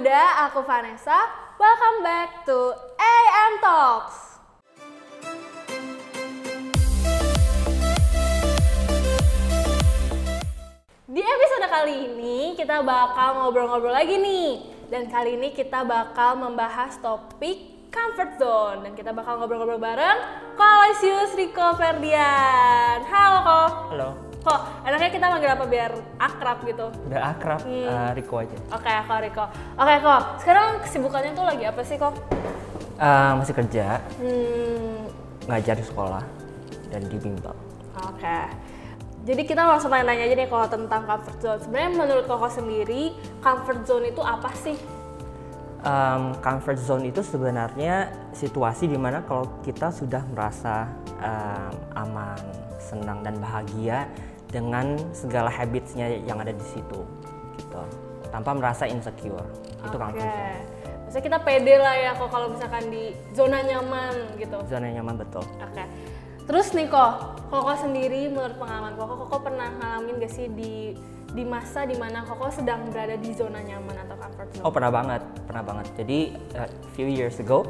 muda, aku Vanessa. Welcome back to AM Talks. Di episode kali ini kita bakal ngobrol-ngobrol lagi nih. Dan kali ini kita bakal membahas topik comfort zone dan kita bakal ngobrol-ngobrol bareng Kolosius Rico Ferdian. Halo Ko. Halo, Kok, enaknya kita manggil apa biar akrab gitu? udah akrab, eh, Riko aja. Oke, Ko Rico. Oke, Ko. Sekarang kesibukannya tuh lagi apa sih, Ko? Eh, masih kerja, Hmm, ngajar di sekolah, dan di bimbel. oke. Jadi kita langsung tanya-tanya aja nih kalau tentang comfort zone. Sebenarnya menurut Koko sendiri, comfort zone itu apa sih? Em, comfort zone itu sebenarnya situasi di mana kalau kita sudah merasa em, aman, senang dan bahagia dengan segala habitsnya yang ada di situ, gitu. Tanpa merasa insecure, itu comfort zone. Maksudnya kita pede lah ya kok kalau misalkan di zona nyaman gitu. Zona nyaman betul. Oke. Terus nih kok, Koko sendiri menurut pengalaman Koko, Koko pernah ngalamin gak sih di di masa di mana Koko sedang berada di zona nyaman atau comfort zone? Oh pernah banget, pernah banget. Jadi uh, few years ago,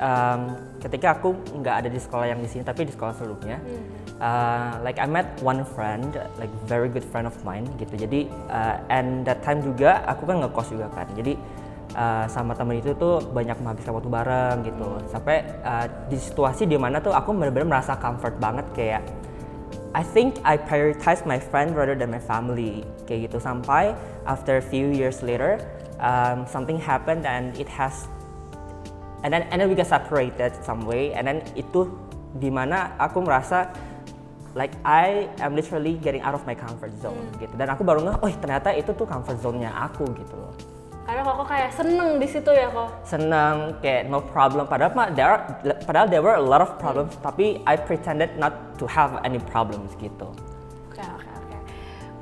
um, ketika aku nggak ada di sekolah yang di sini, tapi di sekolah sebelumnya, uh, like I met one friend, like very good friend of mine, gitu. Jadi uh, and that time juga aku kan ngekos juga kan. Jadi uh, sama temen itu tuh banyak menghabiskan waktu bareng gitu. Sampai uh, di situasi di mana tuh aku benar-benar merasa comfort banget kayak I think I prioritize my friend rather than my family kayak gitu sampai after a few years later um, something happened and it has and then and then we got separated some way and then itu di mana aku merasa like I am literally getting out of my comfort zone gitu dan aku baru ngeh oh ternyata itu tuh comfort zone-nya aku gitu loh Karena Koko kayak seneng di situ ya kok. senang kayak no problem padahal mah there are, padahal there were a lot of problems tapi I pretended not to have any problems gitu Oke oke oke.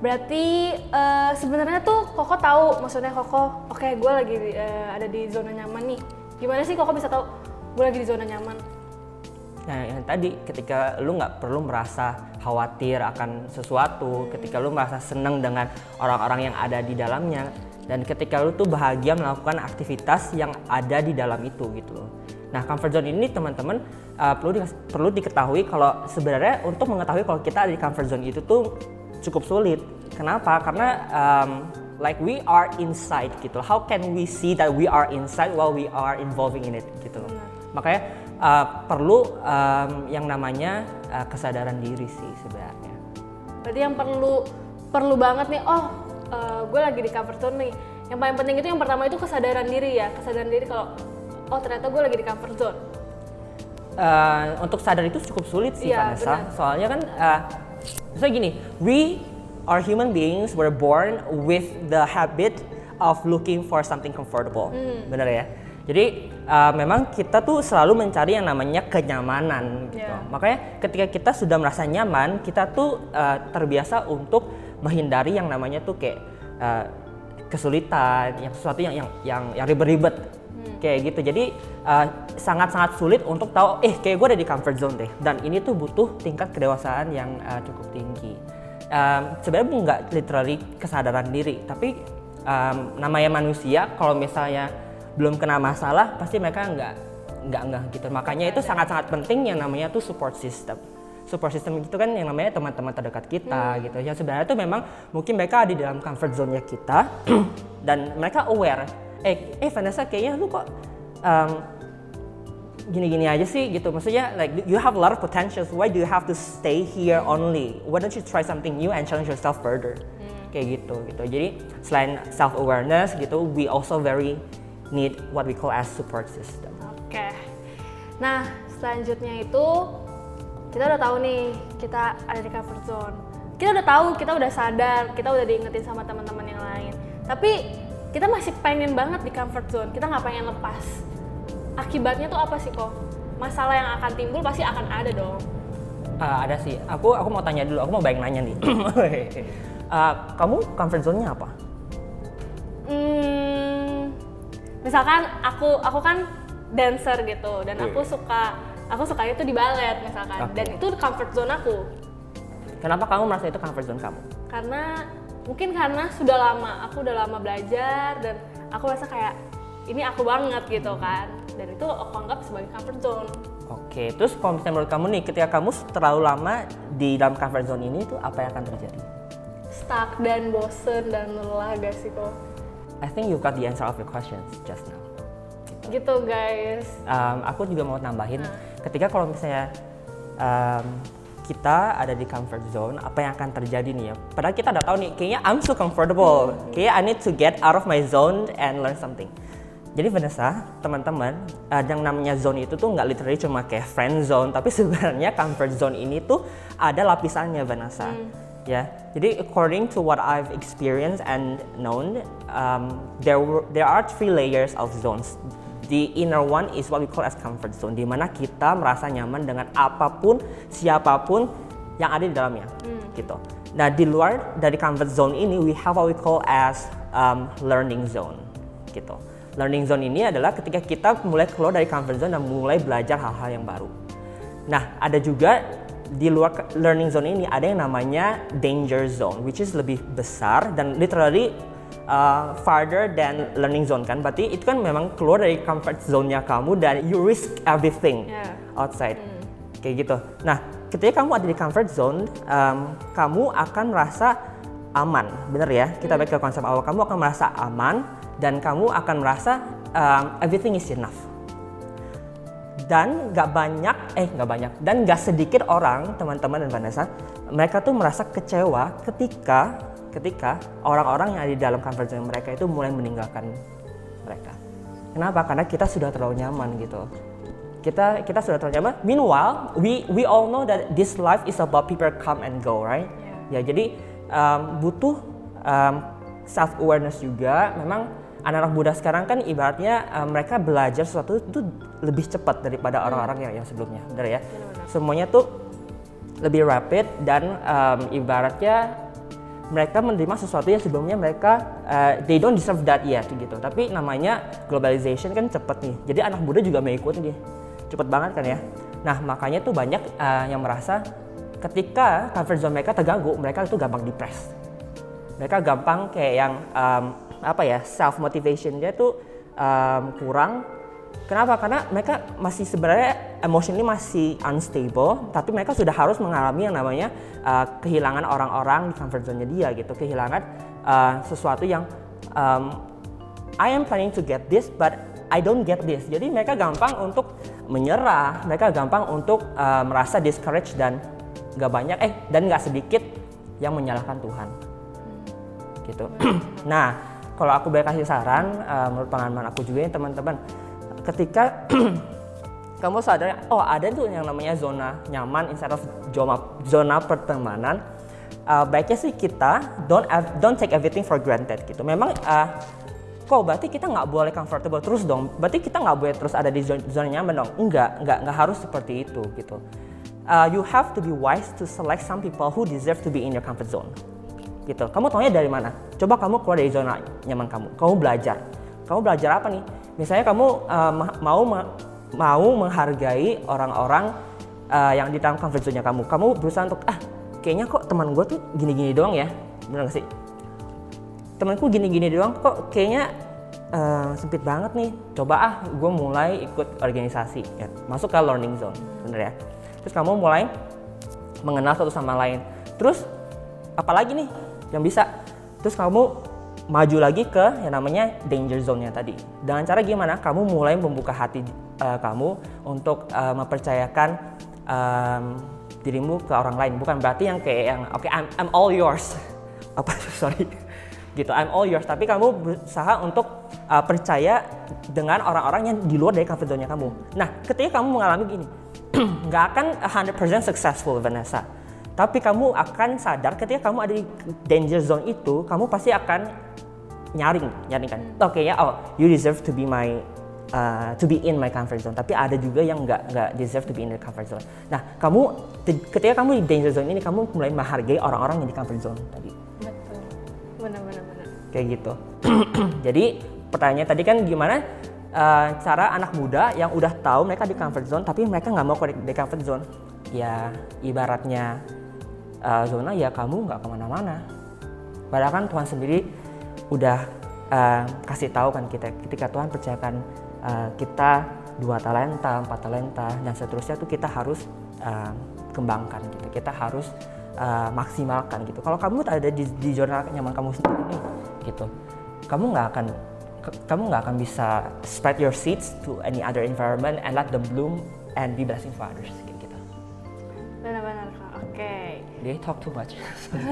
Berarti eh, sebenarnya tuh Koko tahu maksudnya Koko, oke gue lagi eh, ada di zona nyaman nih. Gimana sih Koko bisa tahu gue lagi di zona nyaman? Nah, yang tadi ketika lu nggak perlu merasa khawatir akan sesuatu, ketika lu merasa senang dengan orang-orang yang ada di dalamnya, dan ketika lu tuh bahagia melakukan aktivitas yang ada di dalam itu gitu loh. Nah, comfort zone ini teman-teman uh, perlu di- perlu diketahui kalau sebenarnya untuk mengetahui kalau kita ada di comfort zone itu tuh cukup sulit. Kenapa? Karena um, like we are inside gitu. How can we see that we are inside while we are involving in it gitu loh. Makanya uh, perlu um, yang namanya uh, kesadaran diri sih sebenarnya. Berarti yang perlu perlu banget nih, oh gue lagi di comfort zone nih. Yang paling penting itu yang pertama itu kesadaran diri ya, kesadaran diri kalau oh ternyata gue lagi di comfort zone. Uh, untuk sadar itu cukup sulit sih Iya, Vanessa. benar. Soalnya kan, uh, misalnya gini, we are human beings, were born with the habit of looking for something comfortable, bener ya. Jadi uh, memang kita tuh selalu mencari yang namanya kenyamanan gitu. Iya. Makanya ketika kita sudah merasa nyaman, kita tuh uh, terbiasa untuk menghindari yang namanya tuh kayak uh, kesulitan, yang sesuatu yang yang yang, yang ribet-ribet kayak gitu. Jadi uh, sangat-sangat sulit untuk tahu, eh kayak gue ada di comfort zone deh. Dan ini tuh butuh tingkat kedewasaan yang uh, cukup tinggi. Um, Sebenarnya nggak literally kesadaran diri, tapi um, namanya manusia kalau misalnya belum kena masalah, pasti mereka nggak nggak nggak gitu. Makanya itu sangat-sangat penting yang namanya tuh support system. Support system itu kan yang namanya teman-teman terdekat kita gitu. Yang sebenarnya tuh memang mungkin mereka ada di dalam comfort zone-nya kita dan mereka aware. Eh, eh Vanessa kayaknya lu kok um, gini-gini aja sih gitu. Maksudnya like you have a lot of potentials. Why do you have to stay here only? Why don't you try something new and challenge yourself further? Kayak gitu gitu. Jadi selain self awareness gitu, we also very need what we call as support system. Oke. Nah, selanjutnya itu kita udah tahu nih kita ada di comfort zone. Kita udah tahu, kita udah sadar, kita udah diingetin sama teman-teman yang lain. Tapi kita masih pengen banget di comfort zone. Kita nggak pengen lepas. Akibatnya tuh apa sih kok? Masalah yang akan timbul pasti akan ada dong. Ah, ada sih. Aku aku mau tanya dulu. Aku mau bayang nanya nih. Ah, kamu comfort zone-nya apa? Hmm, misalkan aku aku kan dancer gitu dan aku suka aku suka itu di ballet misalkan. Oke. dan itu comfort zone aku. Kenapa kamu merasa itu comfort zone kamu? karena mungkin karena sudah lama aku udah lama belajar dan aku rasa kayak ini aku banget gitu kan. Dan itu aku anggap sebagai comfort zone. Oke, terus kalau misalnya menurut kamu nih, ketika kamu terlalu lama di dalam comfort zone ini tuh apa yang akan terjadi? stuck dan bosen dan lelah gak sih kok I think you got the answer of your questions just now. gitu guys Um, aku juga mau nambahin, ketika kalau misalnya um, kita ada di comfort zone, apa yang akan terjadi nih ya? Padahal kita udah tahu nih, kayaknya I'm so comfortable, kayaknya I need to get out of my zone and learn something. Jadi Vanessa, teman-teman, uh, yang namanya zone itu tuh nggak literally cuma kayak friend zone, tapi sebenarnya comfort zone ini tuh ada lapisannya Vanessa. Ya, jadi according to what I've experienced and known, um, there were, there are three layers of zones. The inner one is what we call as comfort zone, di mana kita merasa nyaman dengan apa pun, siapa pun yang ada di dalamnya, gitu. Nah, di luar dari comfort zone ini, we have what we call as um, learning zone, gitu. Learning zone ini adalah ketika kita mulai keluar dari comfort zone dan mulai belajar hal-hal yang baru. Nah, ada juga di luar learning zone ini ada yang namanya danger zone, which is lebih besar dan literally uh, farther than learning zone kan. Berarti itu kan memang keluar dari comfort zone-nya kamu dan you risk everything Yeah. outside. Kayak gitu. Nah, ketika kamu ada di comfort zone, um, kamu akan merasa aman, bener ya? Kita balik ke konsep awal, kamu akan merasa aman dan kamu akan merasa um, everything is enough dan nggak banyak eh nggak banyak. Dan nggak sedikit orang teman-teman dan Vanessa mereka tuh merasa kecewa ketika ketika orang-orang yang ada di dalam comfort zone mereka itu mulai meninggalkan mereka. Kenapa? Karena kita sudah terlalu nyaman gitu. Kita kita sudah terlalu nyaman. Meanwhile we we all know that this life is about people come and go right? Ya jadi um, butuh self awareness juga. Memang anak-anak muda sekarang kan ibaratnya uh, mereka belajar sesuatu itu lebih cepat daripada orang-orang yang, yang sebelumnya, benar ya? Semuanya tuh lebih rapid dan um, ibaratnya mereka menerima sesuatu yang sebelumnya mereka uh, they don't deserve that yet gitu. Tapi namanya globalization kan cepet nih. Jadi anak muda juga mengikuti dia. Cepet banget kan ya. Nah, makanya tuh banyak uh, yang merasa ketika comfort zone mereka terganggu, mereka itu gampang depres. Mereka gampang kayak yang um, apa ya self motivationnya tuh um, kurang. Kenapa? Karena mereka masih sebenarnya emotionally masih unstable, tapi mereka sudah harus mengalami yang namanya uh, kehilangan orang-orang di comfort zone-nya dia gitu, kehilangan uh, sesuatu yang um, I am planning to get this, but I don't get this. Jadi mereka gampang untuk menyerah, mereka gampang untuk uh, merasa discouraged dan nggak banyak eh dan nggak sedikit yang menyalahkan Tuhan gitu. nah, kalau aku boleh kasih saran, uh, menurut pengalaman aku juga ya teman-teman, ketika kamu sadar, oh ada tuh yang namanya zona nyaman instead of zona, zona pertemanan, uh, baiknya sih kita don't don't take everything for granted gitu. Memang uh, kok berarti kita nggak boleh comfortable terus dong? Berarti kita nggak boleh terus ada di zona, zona nyaman dong? Enggak, enggak, enggak harus seperti itu gitu. Uh, you have to be wise to select some people who deserve to be in your comfort zone gitu. Kamu taunya dari mana? Coba kamu keluar dari zona nyaman kamu. Kamu belajar. Kamu belajar apa nih? Misalnya kamu uh, ma- mau ma- mau menghargai orang-orang uh, yang di dalam comfort zone-nya kamu. Kamu berusaha untuk ah kayaknya kok teman gue tuh gini-gini doang ya. Bener gak sih? Temanku gini-gini doang kok kayaknya uh, sempit banget nih. Coba ah gue mulai ikut organisasi ya. Masuk ke learning zone. Bener ya? Terus kamu mulai mengenal satu sama lain. Terus apalagi nih yang bisa. Terus kamu maju lagi ke yang namanya danger zone-nya tadi. Dengan cara gimana? Kamu mulai membuka hati uh, kamu untuk uh, mempercayakan um, dirimu ke orang lain. Bukan berarti yang kayak yang oke I'm, I'm all yours. Apa sorry. Gitu I'm all yours. Tapi kamu berusaha untuk uh, percaya dengan orang-orang yang di luar dari comfort zone-nya kamu. Nah ketika kamu mengalami gini nggak akan 100% successful Vanessa tapi kamu akan sadar ketika kamu ada di danger zone itu, kamu pasti akan nyaring, nyaring kan. Oke ya, oh you deserve to be my uh, to be in my comfort zone. Tapi ada juga yang nggak nggak deserve to be in the comfort zone. Nah, kamu ketika kamu di danger zone ini, kamu mulai menghargai orang-orang yang di comfort zone tadi. betul benar-benar benar Kayak gitu. Jadi pertanyaannya tadi kan gimana uh, cara anak muda yang udah tahu mereka di comfort zone, tapi mereka nggak mau keluar dari comfort zone. Ya ibaratnya uh, zona ya kamu nggak ke mana-mana Padahal kan Tuhan sendiri udah uh, kasih tahu kan kita ketika Tuhan percayakan uh, kita dua talenta, empat talenta dan seterusnya tuh kita harus uh, kembangkan gitu. Kita harus uh, maksimalkan gitu. Kalau kamu ada di, di zona nyaman kamu sendiri nih, gitu, kamu nggak akan kamu nggak akan bisa spread your seeds to any other environment and let them bloom and be blessing for others gitu. Benar-benar. Oke. Okay. They talk too much.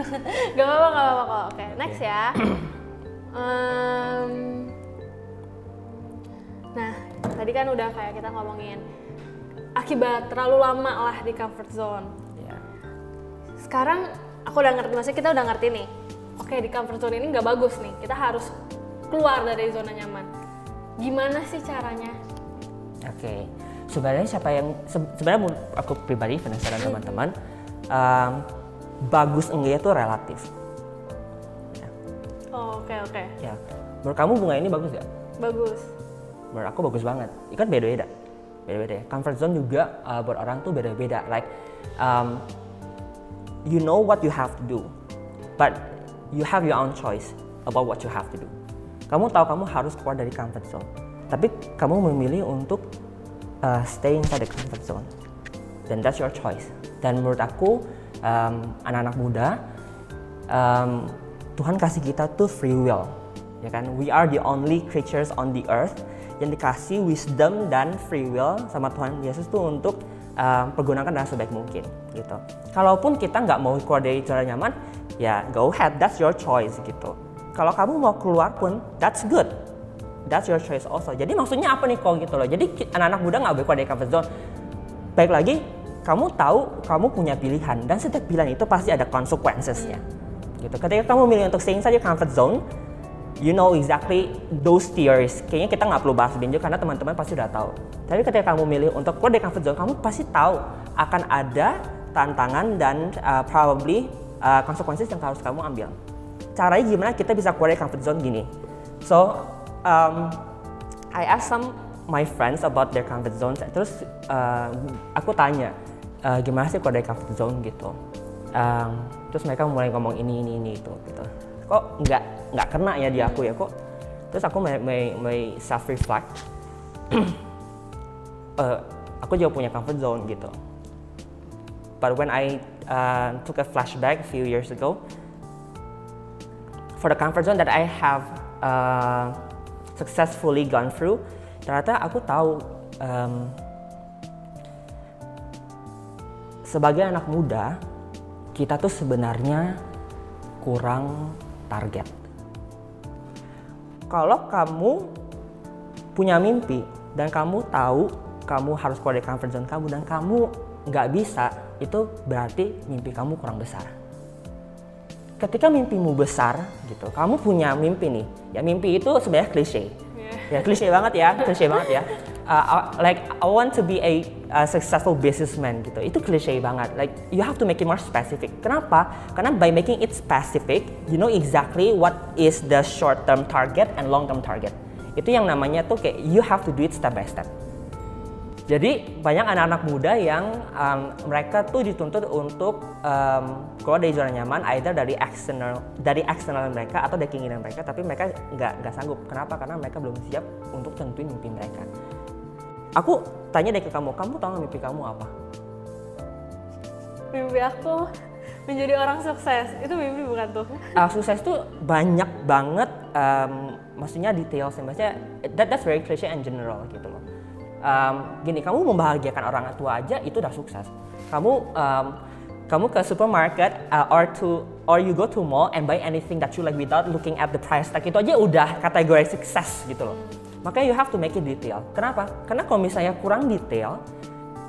gak apa-apa, gak apa-apa kok. Oke, okay, next okay. ya. um, nah, tadi kan udah kayak kita ngomongin akibat terlalu lama lah di comfort zone. Yeah. Sekarang aku udah ngerti, maksudnya kita udah ngerti nih. Oke, okay, di comfort zone ini nggak bagus nih. Kita harus keluar dari zona nyaman. Gimana sih caranya? Oke, okay. sebenarnya siapa yang sebenarnya aku pribadi penasaran hmm. Um, bagus enggak itu relatif. Ya. Oh oke okay, oke. Okay. Ya, menurut kamu bunga ini bagus gak? Bagus. Menurut aku bagus banget. Ikan beda-beda, beda-beda. Ya. Comfort zone juga uh, buat orang tuh beda-beda. Like, um, you know what you have to do, but you have your own choice about what you have to do. Kamu tahu kamu harus keluar dari comfort zone, tapi kamu memilih untuk uh, stay inside the comfort zone. Dan that's your choice. Dan menurut aku anak anak-anak muda um, Tuhan kasih kita tuh free will, ya kan? We are the only creatures on the earth yang dikasih wisdom dan free will sama Tuhan Yesus tuh untuk um, pergunakan dengan sebaik mungkin, gitu. Kalaupun kita nggak mau keluar dari zona nyaman, ya go ahead, that's your choice, gitu kalau kamu mau keluar pun that's good that's your choice also jadi maksudnya apa nih kok gitu loh jadi anak-anak muda nggak boleh keluar dari comfort zone baik lagi kamu tahu kamu punya pilihan dan setiap pilihan itu pasti ada consequencesnya. Gitu. Ketika kamu milih untuk stay inside your comfort zone you know exactly those theories kayaknya kita nggak perlu bahas lebih karena teman-teman pasti udah tahu. Tapi ketika kamu milih untuk keluar dari comfort zone kamu pasti tahu akan ada tantangan dan uh, probably uh, consequences yang harus kamu ambil. Caranya gimana kita bisa keluar dari comfort zone gini. So, um, I ask some my friends about their comfort zones. Terus uh, aku tanya, uh, gimana sih dari comfort zone gitu. Um, terus mereka mulai ngomong ini ini ini itu gitu. Kok nggak nggak kena ya di aku ya kok. Terus aku may, may, may self reflect. uh, aku juga punya comfort zone gitu. But when I uh, took a flashback a few years ago, for the comfort zone that I have uh, successfully gone through, ternyata aku tahu um, sebagai anak muda kita tuh sebenarnya kurang target. Kalau kamu punya mimpi dan kamu tahu kamu harus keluar dari comfort zone kamu dan kamu nggak bisa, itu berarti mimpi kamu kurang besar ketika mimpimu besar gitu, kamu punya mimpi nih. Ya mimpi itu sebenarnya klise. Yeah. Ya klise banget ya, klise banget ya. Uh, like I want to be a, a successful businessman gitu. Itu klise banget. Like you have to make it more specific. Kenapa? Karena by making it specific, you know exactly what is the short term target and long term target. Itu yang namanya tuh kayak you have to do it step by step. Jadi banyak anak-anak muda yang um, mereka tuh dituntut untuk um, keluar dari zona nyaman, either dari eksternal dari eksternal mereka atau dari keinginan mereka, tapi mereka nggak nggak sanggup. Kenapa? Karena mereka belum siap untuk tentuin mimpi mereka. Aku tanya deh ke kamu, kamu tahu nggak mimpi kamu apa? Mimpi aku menjadi orang sukses. Itu mimpi bukan tuh? Uh, sukses tuh banyak banget, um, maksudnya detail sih. Maksudnya that, that's very cliche and general gitu loh um, gini kamu membahagiakan orang tua aja itu udah sukses kamu um, kamu ke supermarket uh, or to or you go to mall and buy anything that you like without looking at the price tag itu aja udah kategori sukses gitu loh makanya you have to make it detail. Kenapa? Karena kalau misalnya kurang detail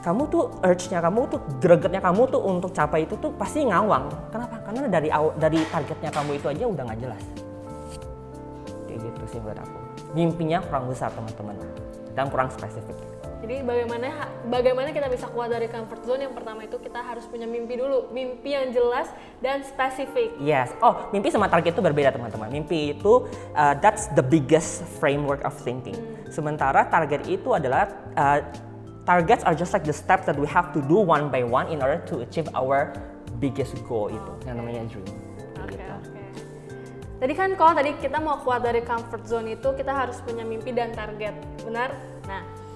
kamu tuh urge-nya kamu tuh gregetnya kamu tuh untuk capai itu tuh pasti ngawang. Kenapa? Karena dari dari targetnya kamu itu aja udah nggak jelas. Kayak gitu sih buat aku. Mimpinya kurang besar teman-teman. Dan kurang spesifik. Jadi bagaimana bagaimana kita bisa keluar dari comfort zone? Yang pertama itu kita harus punya mimpi dulu, mimpi yang jelas dan spesifik. Yes. Oh, mimpi sama target itu berbeda teman-teman. Mimpi itu uh, that's the biggest framework of thinking. Hmm. Sementara target itu adalah uh, targets are just like the steps that we have to do one by one in order to achieve our biggest goal itu yang namanya dream. Okay, gitu. Okay. tadi kan kalau tadi kita mau keluar dari comfort zone itu kita harus punya mimpi dan target, benar? Nah,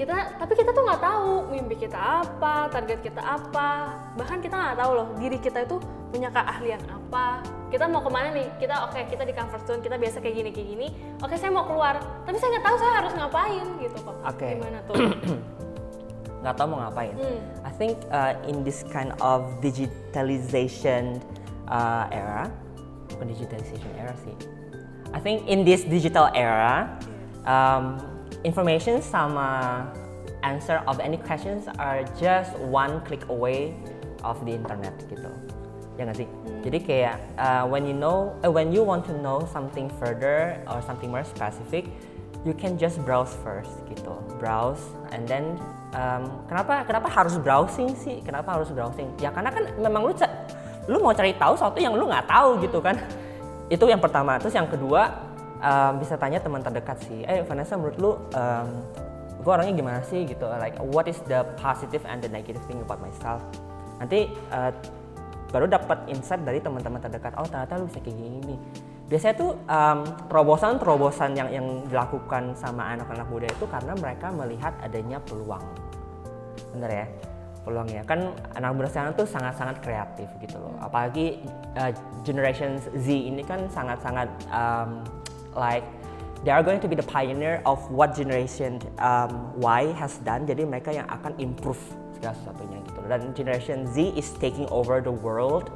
kita tapi kita tuh nggak tahu mimpi kita apa, target kita apa, bahkan kita nggak tahu loh diri kita itu punya keahlian apa. Kita mau ke mana nih? Kita oke kita di comfort zone, kita biasa kayak gini kayak gini. Oke saya mau keluar, tapi saya nggak tahu saya harus ngapain gitu kok. Oke. Gimana tuh? nggak tahu mau ngapain. Hmm. I think uh, in this kind of digitalization uh, era, bukan digitalization era sih. I think in this digital era, um, information sama answer of any questions are just one click away of the internet gitu. Ya nggak sih? Jadi kayak uh, when you know, uh, when you want to know something further or something more specific, you can just browse first gitu. Browse and then um, kenapa kenapa harus browsing sih? Kenapa harus browsing? Ya karena kan memang lu lu mau cari tahu sesuatu yang lu nggak tahu gitu kan. Itu yang pertama. Terus yang kedua um, bisa tanya teman terdekat sih. Eh Vanessa menurut lu um, gue orangnya gimana sih gitu? Like what is the positive and the negative thing about myself? Nanti uh, baru dapat insight dari teman-teman terdekat. Oh ternyata lu bisa kayak gini. Biasanya tuh um, terobosan-terobosan yang yang dilakukan sama anak-anak muda itu karena mereka melihat adanya peluang. Bener ya? Peluangnya kan anak muda sekarang tuh sangat-sangat kreatif gitu loh. Apalagi uh, generation Z ini kan sangat-sangat um, like they are going to be the pioneer of what generation um, Y has done. Jadi mereka yang akan improve segala sesuatunya gitu. Dan generation Z is taking over the world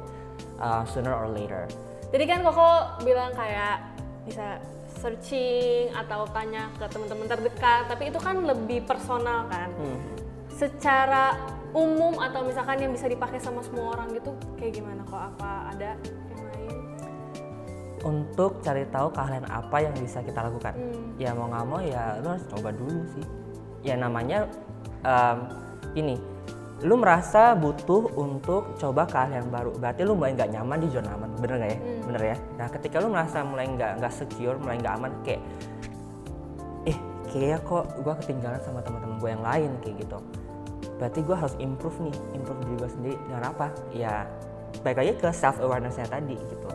uh, sooner or later. Jadi kan Koko bilang kayak bisa searching atau tanya ke teman-teman terdekat, tapi itu kan lebih personal kan. Hmm. Secara umum atau misalkan yang bisa dipakai sama semua orang gitu, kayak gimana kok? Apa ada? Untuk cari tahu keahlian apa yang bisa kita lakukan. Hmm. Ya mau nggak mau ya lu harus coba dulu sih. Ya namanya um, ini lu merasa butuh untuk coba keahlian baru berarti lu mulai nggak nyaman di zona aman bener nggak ya Hmm. bener ya nah ketika lu merasa mulai nggak nggak secure mulai nggak aman kayak eh kayak kok gua ketinggalan sama teman-teman gue yang lain kayak gitu berarti gua harus improve nih improve diri gue sendiri dengan apa ya baik lagi ke self awarenessnya tadi gitu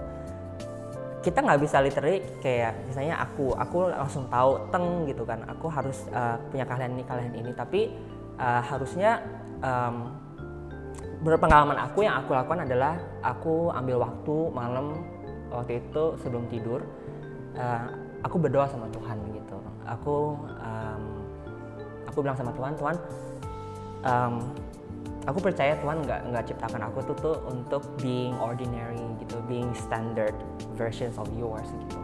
kita nggak bisa literally kayak misalnya aku aku langsung tahu teng gitu kan. Aku harus uh, punya keahlian ini keahlian ini. Tapi uh, harusnya um, menurut pengalaman aku yang aku lakukan adalah aku ambil waktu malam waktu itu sebelum tidur uh, aku berdoa sama Tuhan gitu. Aku um, aku bilang sama Tuhan Tuhan um, aku percaya Tuhan nggak nggak ciptakan aku tuh tuh untuk being ordinary gitu being standard versions of yours gitu.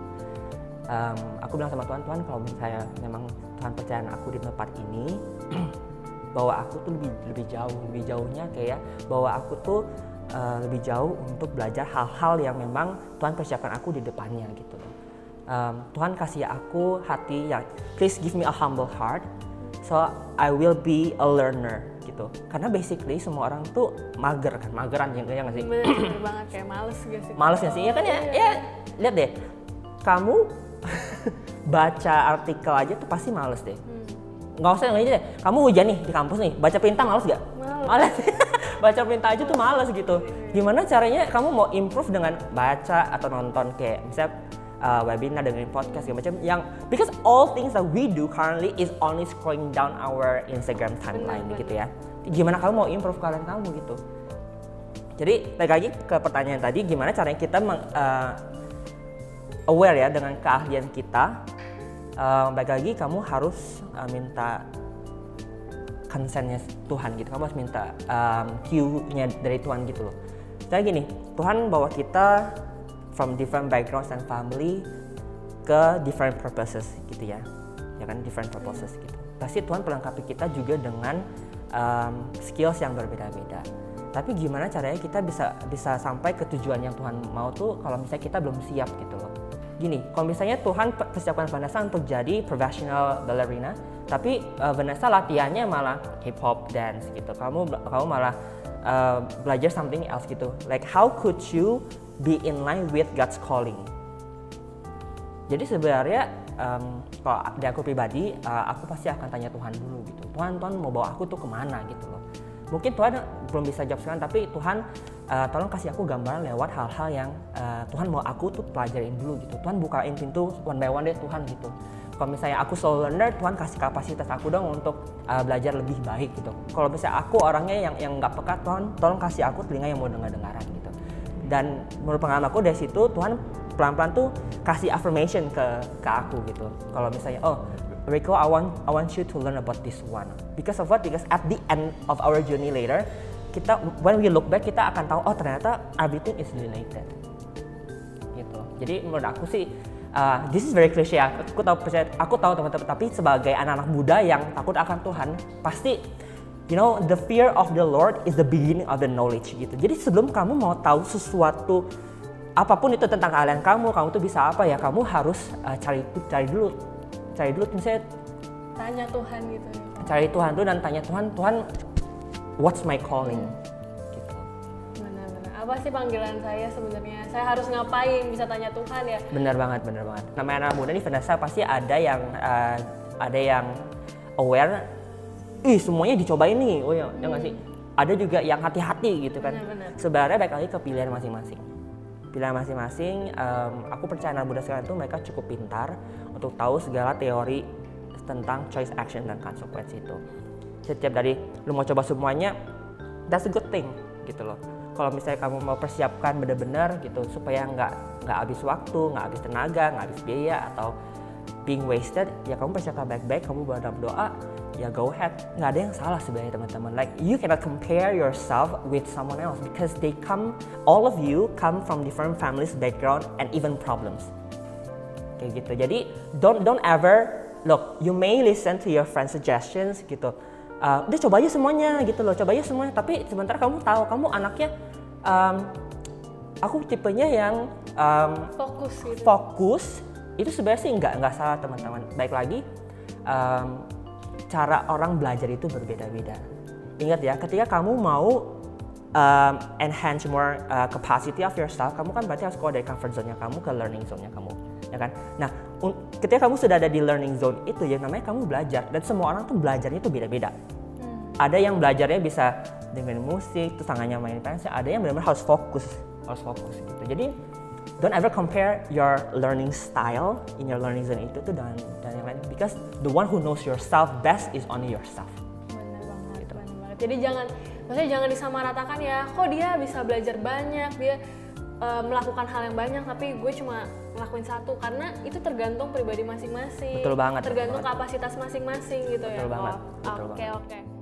Um, aku bilang sama Tuhan Tuhan kalau misalnya memang Tuhan percaya aku di tempat ini bahwa aku tuh lebih lebih jauh lebih jauhnya kayak bahwa aku tuh uh, lebih jauh untuk belajar hal-hal yang memang Tuhan persiapkan aku di depannya gitu um, Tuhan kasih aku hati yang please give me a humble heart so I will be a learner gitu. Karena basically semua orang tuh mager kan mageran ya ya nggak sih? Bener, bener banget kayak males gak sih? males ya sih? Ya kan ya? Ya lihat deh. Kamu baca artikel aja tuh pasti males deh. Nggak usah yang lain deh. Kamu hujan nih di kampus nih baca perintah males gak Males. males. Baca perintah aja tuh males gitu. Gimana caranya kamu mau improve dengan baca atau nonton kayak misalnya uh, webinar dengerin podcast segala macam yang because all things that we do currently is only scrolling down our Instagram timeline Benar, gitu ya. gimana kamu mau improve kalian kamu gitu. Jadi lagi ke pertanyaan tadi gimana caranya kita meng, uh, aware ya dengan keahlian kita? Uh, balik lagi kamu harus uh, minta consentnya Tuhan gitu. Kamu harus minta um, cue-nya dari Tuhan gitu loh. Misalnya gini Tuhan bawa kita from different backgrounds and family ke different purposes gitu ya. Ya kan different purposes gitu. Pasti Tuhan melengkapi kita juga dengan um, skills yang berbeda-beda. Tapi gimana caranya kita bisa bisa sampai ke tujuan yang Tuhan mau tuh kalau misalnya kita belum siap gitu loh. Gini kalau misalnya Tuhan pe- persiapkan Vanessa untuk jadi professional ballerina tapi uh, Vanessa latihannya malah hip hop dance gitu. Kamu kamu malah uh, belajar something else gitu. Like how could you be in line with God's calling. Jadi sebenarnya um, kalau dari aku pribadi uh, aku pasti akan tanya Tuhan dulu gitu. Tuhan Tuhan mau bawa aku tuh ke mana gitu loh. Mungkin Tuhan belum bisa jawab sekarang tapi Tuhan uh, tolong kasih aku gambaran lewat hal-hal yang uh, Tuhan mau aku tuh pelajarin dulu gitu. Tuhan bukain pintu one by one deh Tuhan gitu. Kalau misalnya aku slow learner Tuhan kasih kapasitas aku dong untuk uh, belajar lebih baik gitu. Kalau misalnya aku orangnya yang yang nggak peka Tuhan tolong kasih aku telinga yang mau dengar dengaran gitu dan menurut pengalaman aku dari situ Tuhan pelan-pelan tuh kasih affirmation ke ke aku gitu kalau misalnya oh Rico I want I want you to learn about this one because of what because at the end of our journey later kita when we look back kita akan tahu oh ternyata everything is related gitu jadi menurut aku sih uh, this is very cliche. Aku tahu percaya, aku tahu teman-teman. Tapi sebagai anak-anak muda yang takut akan Tuhan, pasti you know the fear of the Lord is the beginning of the knowledge gitu. Jadi sebelum kamu mau tahu sesuatu apa pun itu tentang kalian kamu, kamu tuh bisa apa ya? Kamu harus uh, cari cari dulu, cari dulu misalnya tanya Tuhan gitu. Cari Tuhan dulu dan tanya Tuhan, Tuhan, what's my calling? apa sih panggilan saya sebenarnya? Saya harus ngapain? Bisa tanya Tuhan ya. Benar banget, benar banget. Namanya anak muda nih Vanessa pasti ada yang uh, ada yang aware. Ih semuanya dicobain nih, oh ya, hmm. ya nggak sih? Ada juga yang hati-hati gitu kan. Benar, benar. Sebenarnya baik lagi ke pilihan masing-masing. Pilihan masing-masing. Um, aku percaya anak muda sekarang itu mereka cukup pintar untuk tahu segala teori tentang choice action dan consequence itu. Setiap dari lu mau coba semuanya, that's a good thing gitu loh kalau misalnya kamu mau persiapkan benar-benar gitu supaya nggak nggak habis waktu, nggak habis tenaga, nggak habis biaya atau being wasted, ya kamu persiapkan baik-baik, kamu dalam doa, ya go ahead. Nggak ada yang salah sebenarnya teman-teman. Like you cannot compare yourself with someone else because they come, all of you come from different families, background, and even problems. Kayak gitu. Jadi don't don't ever look. You may listen to your friend suggestions gitu uh, udah coba aja semuanya gitu loh coba aja semuanya tapi sementara kamu tahu kamu anaknya um, aku tipenya yang um, fokus gitu. fokus itu sebenarnya sih nggak nggak salah teman-teman baik lagi um, cara orang belajar itu berbeda-beda ingat ya ketika kamu mau um, enhance more uh, capacity of yourself kamu kan berarti harus keluar dari comfort zone-nya kamu ke learning zone-nya kamu ya kan nah ketika kamu sudah ada di learning zone itu ya namanya kamu belajar dan semua orang tuh belajarnya itu beda-beda. Hmm. Ada yang belajarnya bisa dengan musik, terus tangannya main pensel, ada yang benar-benar harus fokus, harus fokus gitu. Jadi don't ever compare your learning style in your learning zone itu tuh dengan dan yang lain because the one who knows yourself best is only yourself. Benar banget, gitu. benar banget. Jadi jangan maksudnya jangan disamaratakan ya, kok dia bisa belajar banyak, dia uh, melakukan hal yang banyak tapi gue cuma ngelakuin satu karena itu tergantung pribadi masing-masing betul banget tergantung betul kapasitas masing-masing gitu betul ya banget oke oke okay, okay.